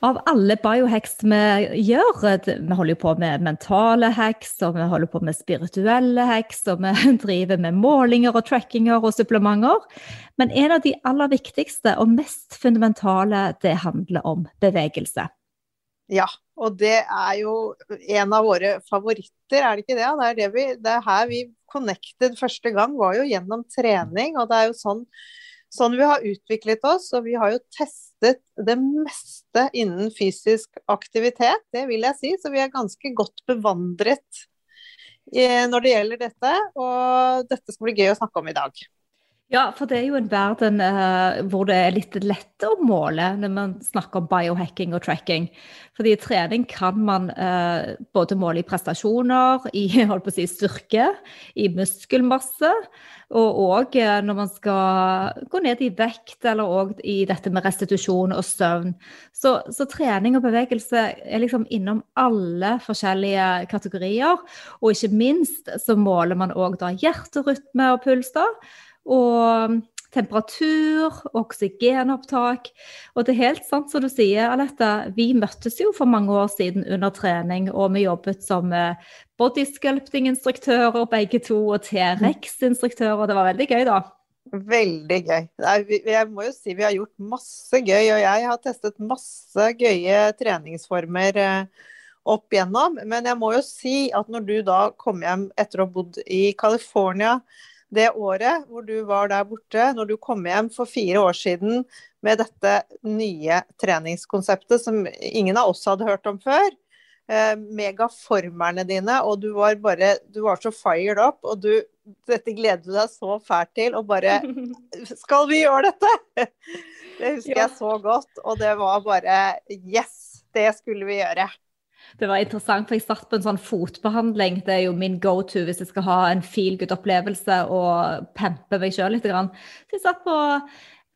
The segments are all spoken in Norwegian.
Av alle biohacks vi gjør, vi holder på med mentale hacks, og vi holder på med spirituelle hacks, og vi driver med målinger og trackinger og supplementer. Men en av de aller viktigste og mest fundamentale, det handler om bevegelse. Ja, og det er jo en av våre favoritter, er det ikke det? Det er, det vi, det er her vi connected første gang, var jo gjennom trening. Og det er jo sånn sånn vi har utviklet oss. Og vi har jo testet det meste innen fysisk aktivitet, det vil jeg si. Så vi er ganske godt bevandret når det gjelder dette. Og dette skal bli gøy å snakke om i dag. Ja, for det er jo en verden uh, hvor det er litt lett å måle når man snakker om biohacking og tracking. Fordi i trening kan man uh, både måle i prestasjoner, i si, styrke, i muskelmasse, og òg uh, når man skal gå ned i vekt, eller òg i dette med restitusjon og søvn. Så, så, trening og bevegelse er liksom innom alle forskjellige kategorier. Og ikke minst så måler man òg hjerterytme og puls. da, og temperatur, oksygenopptak. Og det er helt sant som du sier, Alette. Vi møttes jo for mange år siden under trening, og vi jobbet som eh, bodysculpting-instruktører begge to, og T-rex-instruktører. Det var veldig gøy, da. Veldig gøy. Jeg må jo si vi har gjort masse gøy, og jeg har testet masse gøye treningsformer eh, opp igjennom. Men jeg må jo si at når du da kom hjem etter å ha bodd i California det året hvor du var der borte, når du kom hjem for fire år siden med dette nye treningskonseptet som ingen av oss hadde hørt om før. Eh, megaformerne dine, og du var bare Du var så fired up, og du Dette gleder du deg så fælt til, og bare Skal vi gjøre dette? Det husker ja. jeg så godt, og det var bare Yes! Det skulle vi gjøre. Det var interessant, for jeg satt på en sånn fotbehandling. Det er jo min go to hvis jeg skal ha en feel good-opplevelse og pempe meg sjøl litt. Så jeg satt på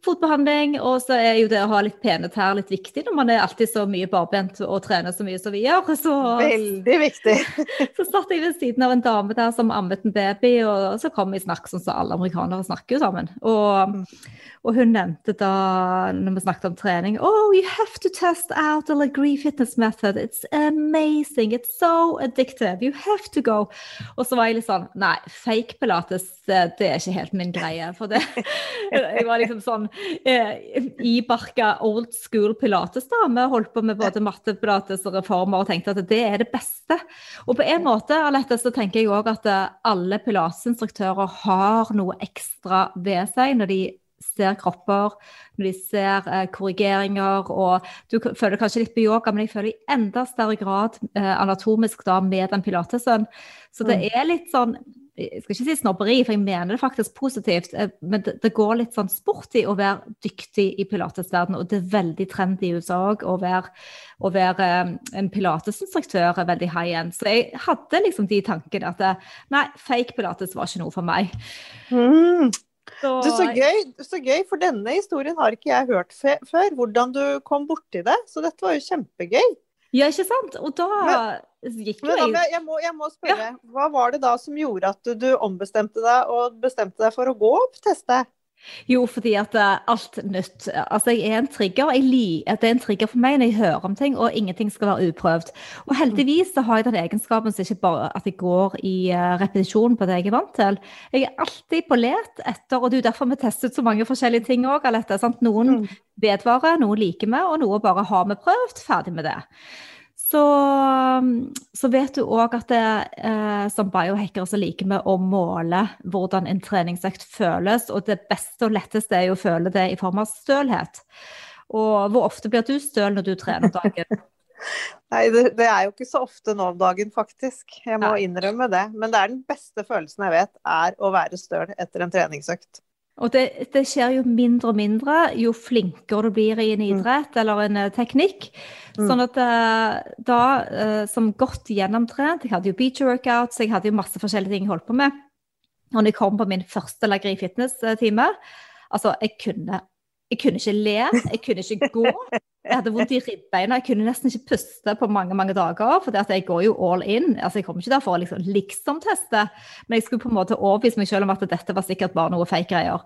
fotbehandling, og så er jo det å ha litt pene tær litt viktig når man er alltid så mye barbent og trener så mye som vi gjør. Så, Veldig viktig. så satt jeg ved siden av en dame der som ammet en baby, og så kom vi i snakk sånn som alle amerikanere snakker jo sammen. Og mm. Og hun nevnte da, når vi snakket om trening Oh, you have to test out the Legree fitness method. It's amazing. It's so addictive. You have to go. Og så var jeg litt sånn Nei, fake pilates, det er ikke helt min greie. For det Jeg var liksom sånn eh, ibarka old school pilates, da. Vi holdt på med både mattepilates og reformer og tenkte at det er det beste. Og på en måte, Alette, så tenker jeg òg at alle pilatesinstruktører har noe ekstra ved seg når de ser kropper, når de ser eh, korrigeringer. Og du føler kanskje litt på yoga, men jeg føler i enda større grad eh, anatomisk da med den pilatesen. Så det mm. er litt sånn jeg skal ikke si snobberi, for jeg mener det faktisk positivt, eh, men det, det går litt sånn sport i å være dyktig i pilatesverdenen, og det er veldig trendy i USA òg å være, å være eh, en pilatesinstruktør er veldig high end. Så jeg hadde liksom de tankene at eh, nei, fake pilates var ikke noe for meg. Mm. Så... Du, så, gøy, så gøy, for denne historien har ikke jeg hørt før. Hvordan du kom borti det. Så dette var jo kjempegøy. Ja, ikke sant? Og da men, gikk jo jeg jeg, må, jeg må spørre, ja. hva var det da som gjorde at du, du ombestemte deg og bestemte deg for å gå opp teste? Jo, fordi at uh, alt nytt Altså, jeg er en trigger. Jeg liker at det er en trigger for meg når jeg hører om ting, og ingenting skal være uprøvd. Og heldigvis så har jeg den egenskapen som ikke bare at jeg går i uh, repetisjon på det jeg er vant til. Jeg er alltid på let etter, og det er jo derfor vi tester ut så mange forskjellige ting òg. Noen mm. vedvarer, noen liker vi, og noe bare har vi prøvd. Ferdig med det så, så, vet du òg at det, eh, som biohackere så liker vi å måle hvordan en treningsøkt føles. Og det beste og letteste er jo å føle det i form av stølhet. Og hvor ofte blir du støl når du trener dagen? Nei, det, det, er jo ikke så ofte nå om dagen, faktisk. Jeg må Nei. innrømme det. Men det er den beste følelsen jeg vet, er å være støl etter en treningsøkt. Og det, det, skjer jo mindre og mindre jo flinkere du blir i en mm. idrett mm. eller en uh, teknikk. Mm. Sånn at uh, da, uh, som godt gjennomtrent Jeg hadde jo beach workouts, jeg hadde jo masse forskjellige ting jeg holdt på med. Og når jeg kom på min første Lagri fitness-time, altså, jeg kunne jeg kunne ikke le, jeg kunne ikke gå. Jeg hadde vondt i ribbeina, jeg kunne nesten ikke puste på mange mange dager. For jeg går jo all in. altså Jeg kommer ikke der for å liksom, liksom teste, men jeg skulle på en måte overbevise meg selv om at dette var sikkert bare noe fake greier.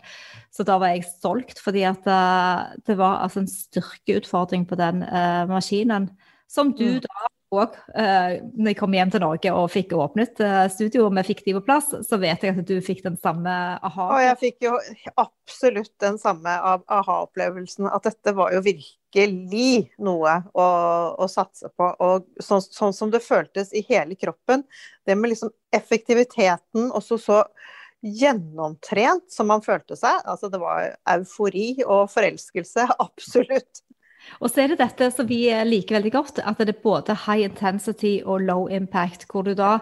Så da var jeg solgt, fordi at uh, det var altså en styrkeutfordring på den uh, maskinen. Som du mm. da òg, eh, når jeg kom hjem til Norge og fikk åpnet eh, studio og vi fikk de på plass, så vet jeg at du fikk den samme aha. Og jeg fikk jo absolutt den samme aha-opplevelsen. At dette var jo virkelig noe å, å satse på. Og sånn, sånn, som det føltes i hele kroppen. Det med liksom effektiviteten også så gjennomtrent som man følte seg. Altså det var eufori og forelskelse, absolutt. Og så er det dette som vi liker veldig godt, at det er både high intensity og low impact. Hvor du da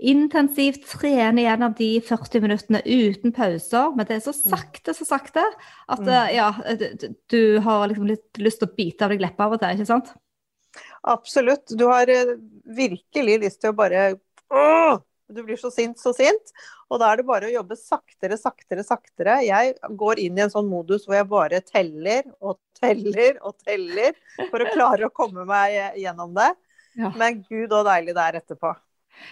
intensivt trener gjennom de 40 minuttene uten pauser. Men det er så mm. sakte, så sakte at mm. ja, du har liksom litt lyst til å bite av deg leppa av og til, ikke sant? Absolutt. Du har eh, virkelig lyst til å bare Åh! Du blir så sint, så sint. Og da er det bare å jobbe saktere, saktere, saktere. Jeg går inn i en sånn modus hvor jeg bare teller og teller og teller for å klare å komme meg gjennom det. Ja. Men gud og deilig det er etterpå.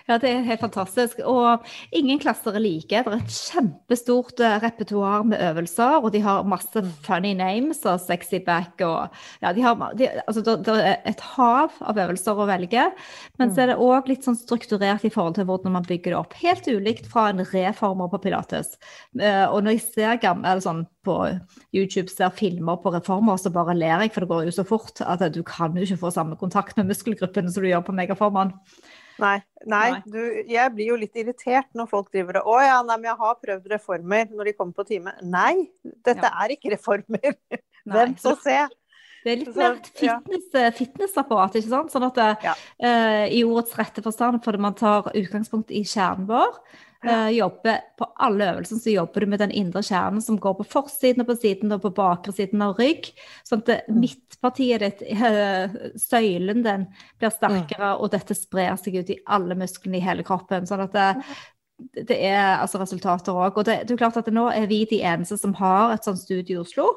Ja, det er helt fantastisk. Og ingen klasser er like. Det er et kjempestort eh, repertoar med øvelser, og de har masse mm. funny names og sexy back og Ja, de har de, altså, det, er et hav av øvelser å velge. Men så er det òg mm. litt sånn strukturert i forhold til hvordan man bygger det opp. Helt ulikt fra en reformer på pilates. Eh, og når jeg ser gamle, sånn på YouTube ser filmer på reformer, så bare ler jeg, for det går jo så fort at du kan jo ikke få samme kontakt med muskelgruppene som du gjør på megaformene. Nei, nei, nei. Du, jeg blir jo litt irritert når folk driver og Å ja, nei, men jeg har prøvd reformer når de kommer på time. Nei, dette ja. er ikke reformer. Vent og se. Det er litt mer et fitness, ja. fitnessapparat, ikke sant. Sånn at ja. uh, i ordets rette forstand, fordi man tar utgangspunkt i kjernen vår, Uh, jobber På alle øvelsene så jobber du med den indre kjernen som går på forsiden og på siden og på bakre siden av rygg. Sånn at mm. midtpartiet ditt, søylen den, blir sterkere, mm. og dette sprer seg ut i alle musklene i hele kroppen. Sånn at det, er altså resultater òg. Og det, det, er klart at nå er vi de eneste som har et sånt studie i Oslo.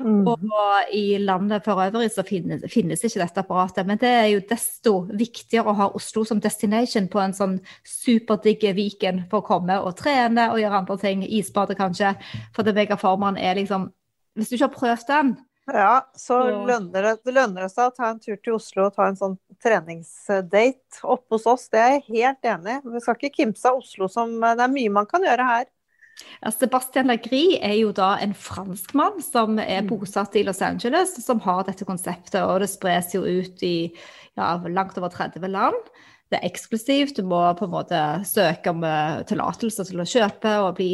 Mm. Og i landet for øvrig så finnes, finnes, ikke dette apparatet. Men det er jo desto viktigere å ha Oslo som destination på en sånn superdigg Viken for å komme og trene og gjøre andre ting. Isbade kanskje. For det megaformen er liksom Hvis du ikke har prøvd den, ja, så lønner det, det, lønner det seg å ta en tur til Oslo og ta en sånn treningsdate oppe hos oss. Det er jeg helt enig i. Vi skal ikke kimse av Oslo som Det er mye man kan gjøre her. Ja, Sebastian Lagri er jo da en franskmann som er mm. bosatt i Los Angeles, som har dette konseptet. Og det spres jo ut i ja, langt over 30 land. Det er eksklusivt. Du må på en måte søke om uh, tillatelse til å kjøpe og bli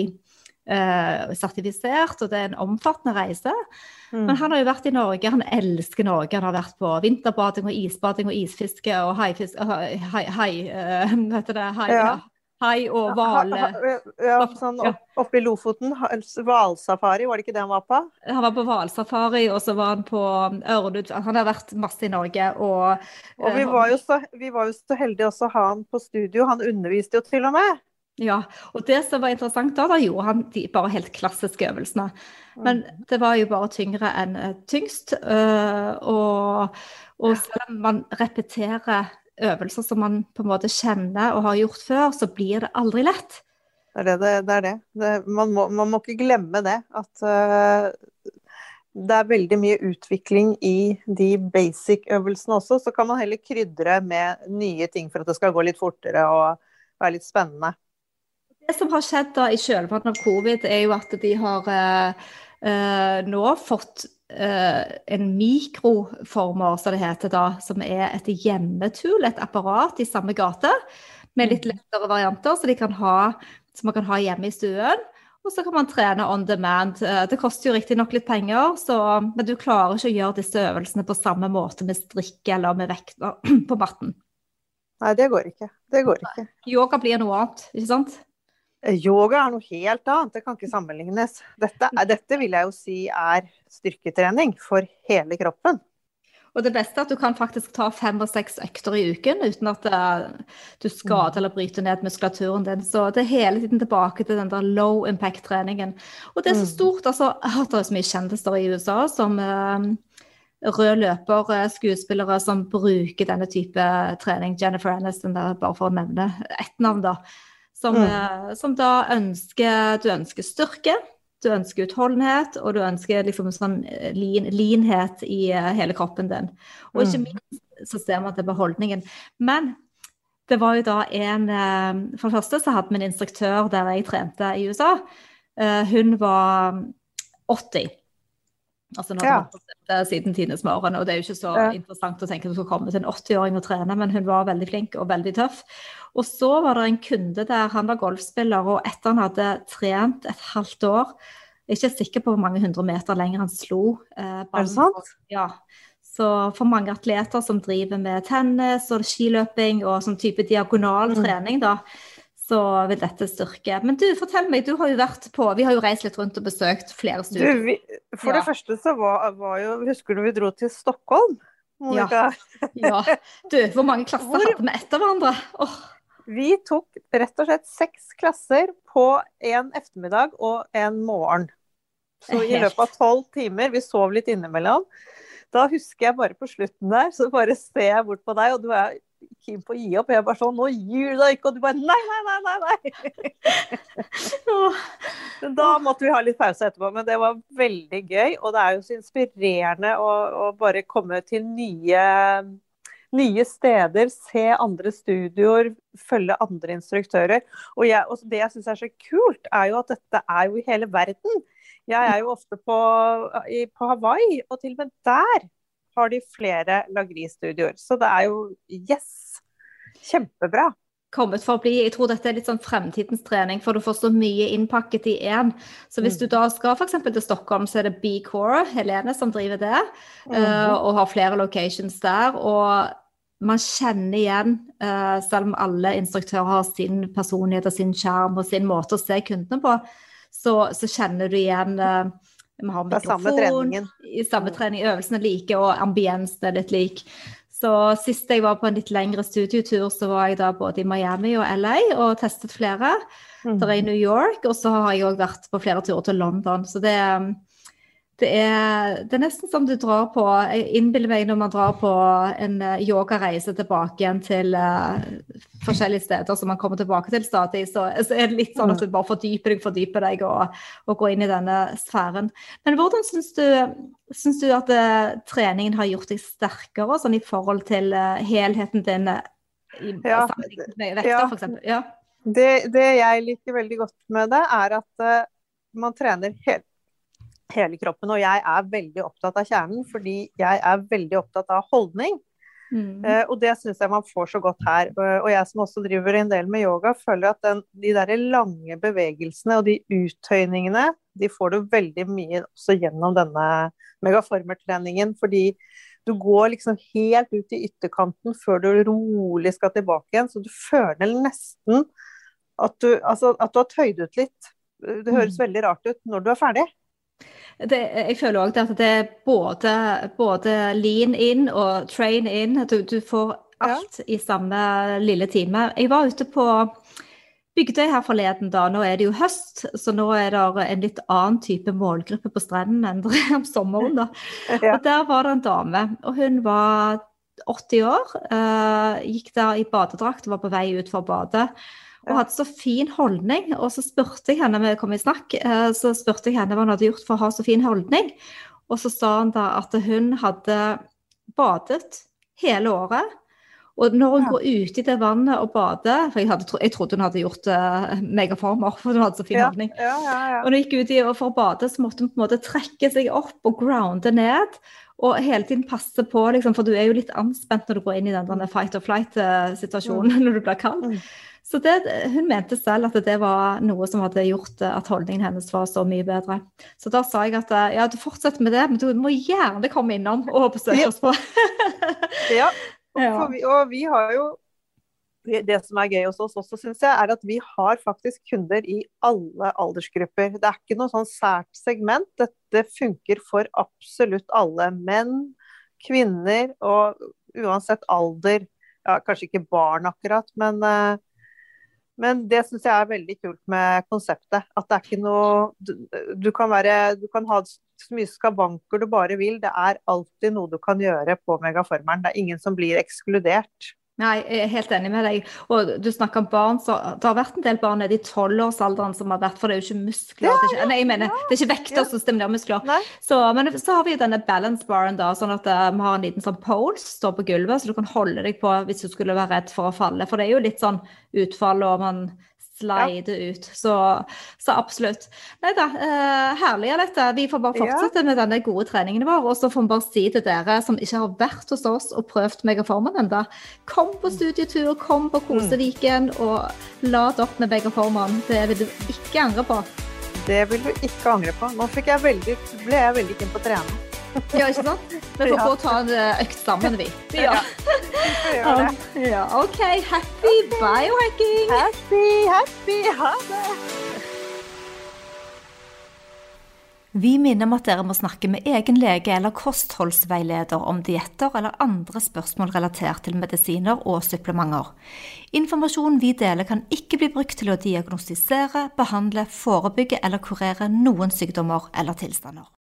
uh, sertifisert. Og det er en omfattende reise. Mm. Men han har jo vært i Norge, han elsker Norge. Han har vært på vinterbading og isbading og isfiske og haifisk Hai, hai, uh, heter det? Hai, ja. hai og hvale. Ja, sånn oppe i Lofoten. Hvalsafari, var det ikke det han var på? Han var på hvalsafari, og så var han på Ørnud. Han har vært masse i Norge. Og, og vi, var jo så, vi var jo så heldige også å ha han på studio. Han underviste jo til og med. Ja, og det som var interessant da, da gjorde han de bare helt klassiske øvelsene. Men mm. det var jo bare tyngre enn eh, tyngst. Øh, og, og, selv om man repeterer øvelser som man på en måte kjenner og har gjort før, så blir det aldri lett. Det er det. det, er det. det man, må, man, må, ikke glemme det. At uh, det er veldig mye utvikling i de basic-øvelsene også. Så kan man heller krydre med nye ting for at det skal gå litt fortere og være litt spennende. Det som har skjedd da i kjølvannet av covid, er jo at de har eh, eh, nå fått eh, en mikroformer, som det heter da, som er et hjemmetool, et apparat i samme gate, med litt mm. lettere varianter, så de kan ha, som man kan ha hjemme i stuen. Og så kan man trene on demand. Eh, det koster jo riktignok litt penger, så, men du klarer ikke å gjøre disse øvelsene på samme måte med strikk eller med vekter på matten. Nei, det går ikke. Det går ikke. Yoga blir noe annet, ikke sant? Yoga er noe helt annet, det kan ikke sammenlignes. Dette, dette vil jeg jo si er styrketrening for hele kroppen. Og det beste er at du kan faktisk ta fem og seks økter i uken uten at uh, du skader eller bryter ned muskulaturen din. Så det er hele tiden tilbake til den der low impact-treningen. Og det er så mm. stort. altså, har hørt så mye kjendiser i USA som rød løper-skuespillere som bruker denne type trening. Jennifer Aniston, der, bare for å nevne ett navn, da. Som, mm. uh, som da ønsker Du ønsker styrke du ønsker utholdenhet, og du ønsker liksom sånn eh, lin, linhet i uh, hele kroppen din. Og ikke mm. minst så ser man til beholdningen. Men det var jo da en For det første så hadde vi en instruktør der jeg trente i USA. Hun var 80. Altså nå har ja. siden tidenes morgen, og det er jo ikke så ja. interessant å tenke at du skal komme til en 80-åring og trene, men hun var veldig flink og veldig tøff. Og så var det en kunde der, han var golfspiller, og etter han hadde trent et halvt år Jeg er ikke sikker på hvor mange hundre meter lenger han slo. Eh, er det sant? Ja. Så for mange atleter som driver med tennis og skiløping og sånn type diagonal mm. trening, da, så vil dette styrke. Men du, fortell meg, du har jo vært på Vi har jo reist litt rundt og besøkt flere studier. Du, vi, for ja. det første så var, var, jo Husker du vi dro til Stockholm? Monica? Ja. ja. Du, hvor mange klasser hvor... hadde vi etter hverandre? Oh. Vi tok rett og slett seks klasser på en ettermiddag og en morgen. Så i løpet av tolv timer, vi sov litt innimellom, da husker jeg bare på slutten der, så bare ser jeg bort på deg, og du er keen på å gi opp. Jeg bare sånn 'Nå gir du deg ikke!' Og du bare 'Nei, nei, nei, nei!' nei. da måtte vi ha litt pause etterpå, men det var veldig gøy. Og det er jo så inspirerende å, å bare komme til nye nye steder, se andre studioer, følge andre instruktører. Og, jeg, og det jeg syns er så kult, er jo at dette er jo i hele verden. Jeg er jo ofte på, på Hawaii, og til og med der har de flere Lagri-studioer. Så det er jo yes! Kjempebra kommet for å bli. Jeg tror dette er litt sånn fremtidens trening, for du får så mye innpakket i én. Så hvis mm. du da skal f.eks. til Stockholm, så er det B-Core, Helene, som driver det, mm. uh, og har flere locations der. Og man kjenner igjen, uh, selv om alle instruktører har sin personlighet og sin sjarm og sin måte å se kundene på, så, så kjenner du igjen uh, vi har mikrofon, i samme trening, øvelsene like, og ambiens er litt lik. Så sist jeg var på en litt lengre studietur, så var jeg da både i Miami og LA og testet flere. Mm. Der er i New York, og så har jeg òg vært på flere turer til London. Så det, det er, det er, nesten som du drar på Jeg innbiller meg når man drar på en eh, yogareise tilbake igjen til uh, forskjellige steder som man kommer tilbake til stadig, så, så, er det litt sånn at du bare fordyper deg, fordyper deg og, og går inn i denne sfæren. Men hvordan syns du, syns du at uh, treningen har gjort deg sterkere sånn i forhold til uh, helheten din i ja, med vekter, ja. f.eks.? Ja. Det, det jeg liker veldig godt med det, er at man trener helt hele kroppen. Og jeg er veldig opptatt av kjernen, fordi jeg er veldig opptatt av holdning. Mm. Uh, og det syns jeg man får så godt her. Uh, og jeg som også driver en del med yoga, føler at den, de der lange bevegelsene og de uttøyningene, de får du veldig mye også gjennom denne megaformertreningen. Fordi du går liksom helt ut i ytterkanten før du rolig skal tilbake igjen. Så du føler nesten at du, altså, at du har tøyd ut litt. Det høres mm. veldig rart ut når du er ferdig. Det, jeg føler òg at det er både, både, lean in og train in. Du, du får alt ja. i samme lille time. Jeg var ute på Bygdøy her forleden, da. Nå er det jo høst, så nå er det en litt annen type målgruppe på strenden enn det er om sommeren. da. Ja. Og Der var det en dame, og hun var 80 år. Uh, gikk der i badedrakt, var på vei ut for å bade og hadde så fin holdning. Og så spurte jeg henne, vi kom i snakk, eh, så spurte jeg henne hva hun hadde gjort for å ha så fin holdning. Og så sa hun da at hun hadde badet hele året. Og når hun ja. går ut i det vannet og bader For jeg, hadde, jeg trodde hun hadde gjort uh, megaformer, for hun hadde så fin ja. holdning. Ja, og når hun gikk ut i, for å bade, så måtte hun på en måte trekke seg opp og grounde ned. Og hele tiden passe på, liksom, for du er jo litt anspent når du går inn i den, den fight or flight-situasjonen mm. når du blir kald. Mm. Så det, hun mente selv at det var noe som hadde gjort at holdningen hennes var så mye bedre. Så da sa jeg at ja, du fortsetter med det, men du må gjerne komme innom og besøke oss på. ja, og, vi, og vi har jo det som er gøy hos oss også, syns jeg, er at vi har faktisk kunder i alle aldersgrupper. Det er ikke noe sånn sært segment. Dette funker for absolutt alle. Menn, kvinner og uansett alder. Ja, kanskje ikke barn akkurat, men, eh, men det syns jeg er veldig kult med konseptet. At det er ikke noe Du, du kan, være, du kan ha så mye skavanker du bare vil. Det er alltid noe du kan gjøre på megaformeren. Det er ingen som blir ekskludert. Nei, jeg er helt enig med deg. Og du snakker om barn, så det har vært en del barn nede i tolvårsalderen som har vært For det er jo ikke muskler. Ja, det, er ikke, nei, jeg mener, ja, det er ikke vekter ja. som stimulerer muskler. Så, men så har vi jo denne balance baren, da, sånn at uh, vi har en liten sånn pole som står på gulvet, så du kan holde deg på hvis du skulle være redd for å falle. For det er jo litt sånn utfall, og man slide ja. ut. Så, så, absolutt. Nei da, eh, herlig dette. Vi får bare fortsette ja. med denne gode treningen vår. Og så får vi bare si til dere som ikke har vært hos oss og prøvd Megaformen ennå, kom på studietur, kom på Koseviken mm. og lad opp med Megaformen. Det vil du ikke angre på. Det vil du ikke angre på. Nå jeg veldig, ble jeg veldig keen på å trene. Ja, ikke sant? Vi får få ta en eh, økt sammen, vi. Ja. ja. ja. OK. Happy biohacking! Happy, happy. Ha det. Vi minner om at dere må snakke med egen lege eller kostholdsveileder om dietter eller andre spørsmål relatert til medisiner og supplementer. Informasjonen vi deler kan ikke bli brukt til å diagnostisere, behandle, forebygge eller kurere noen sykdommer eller tilstander.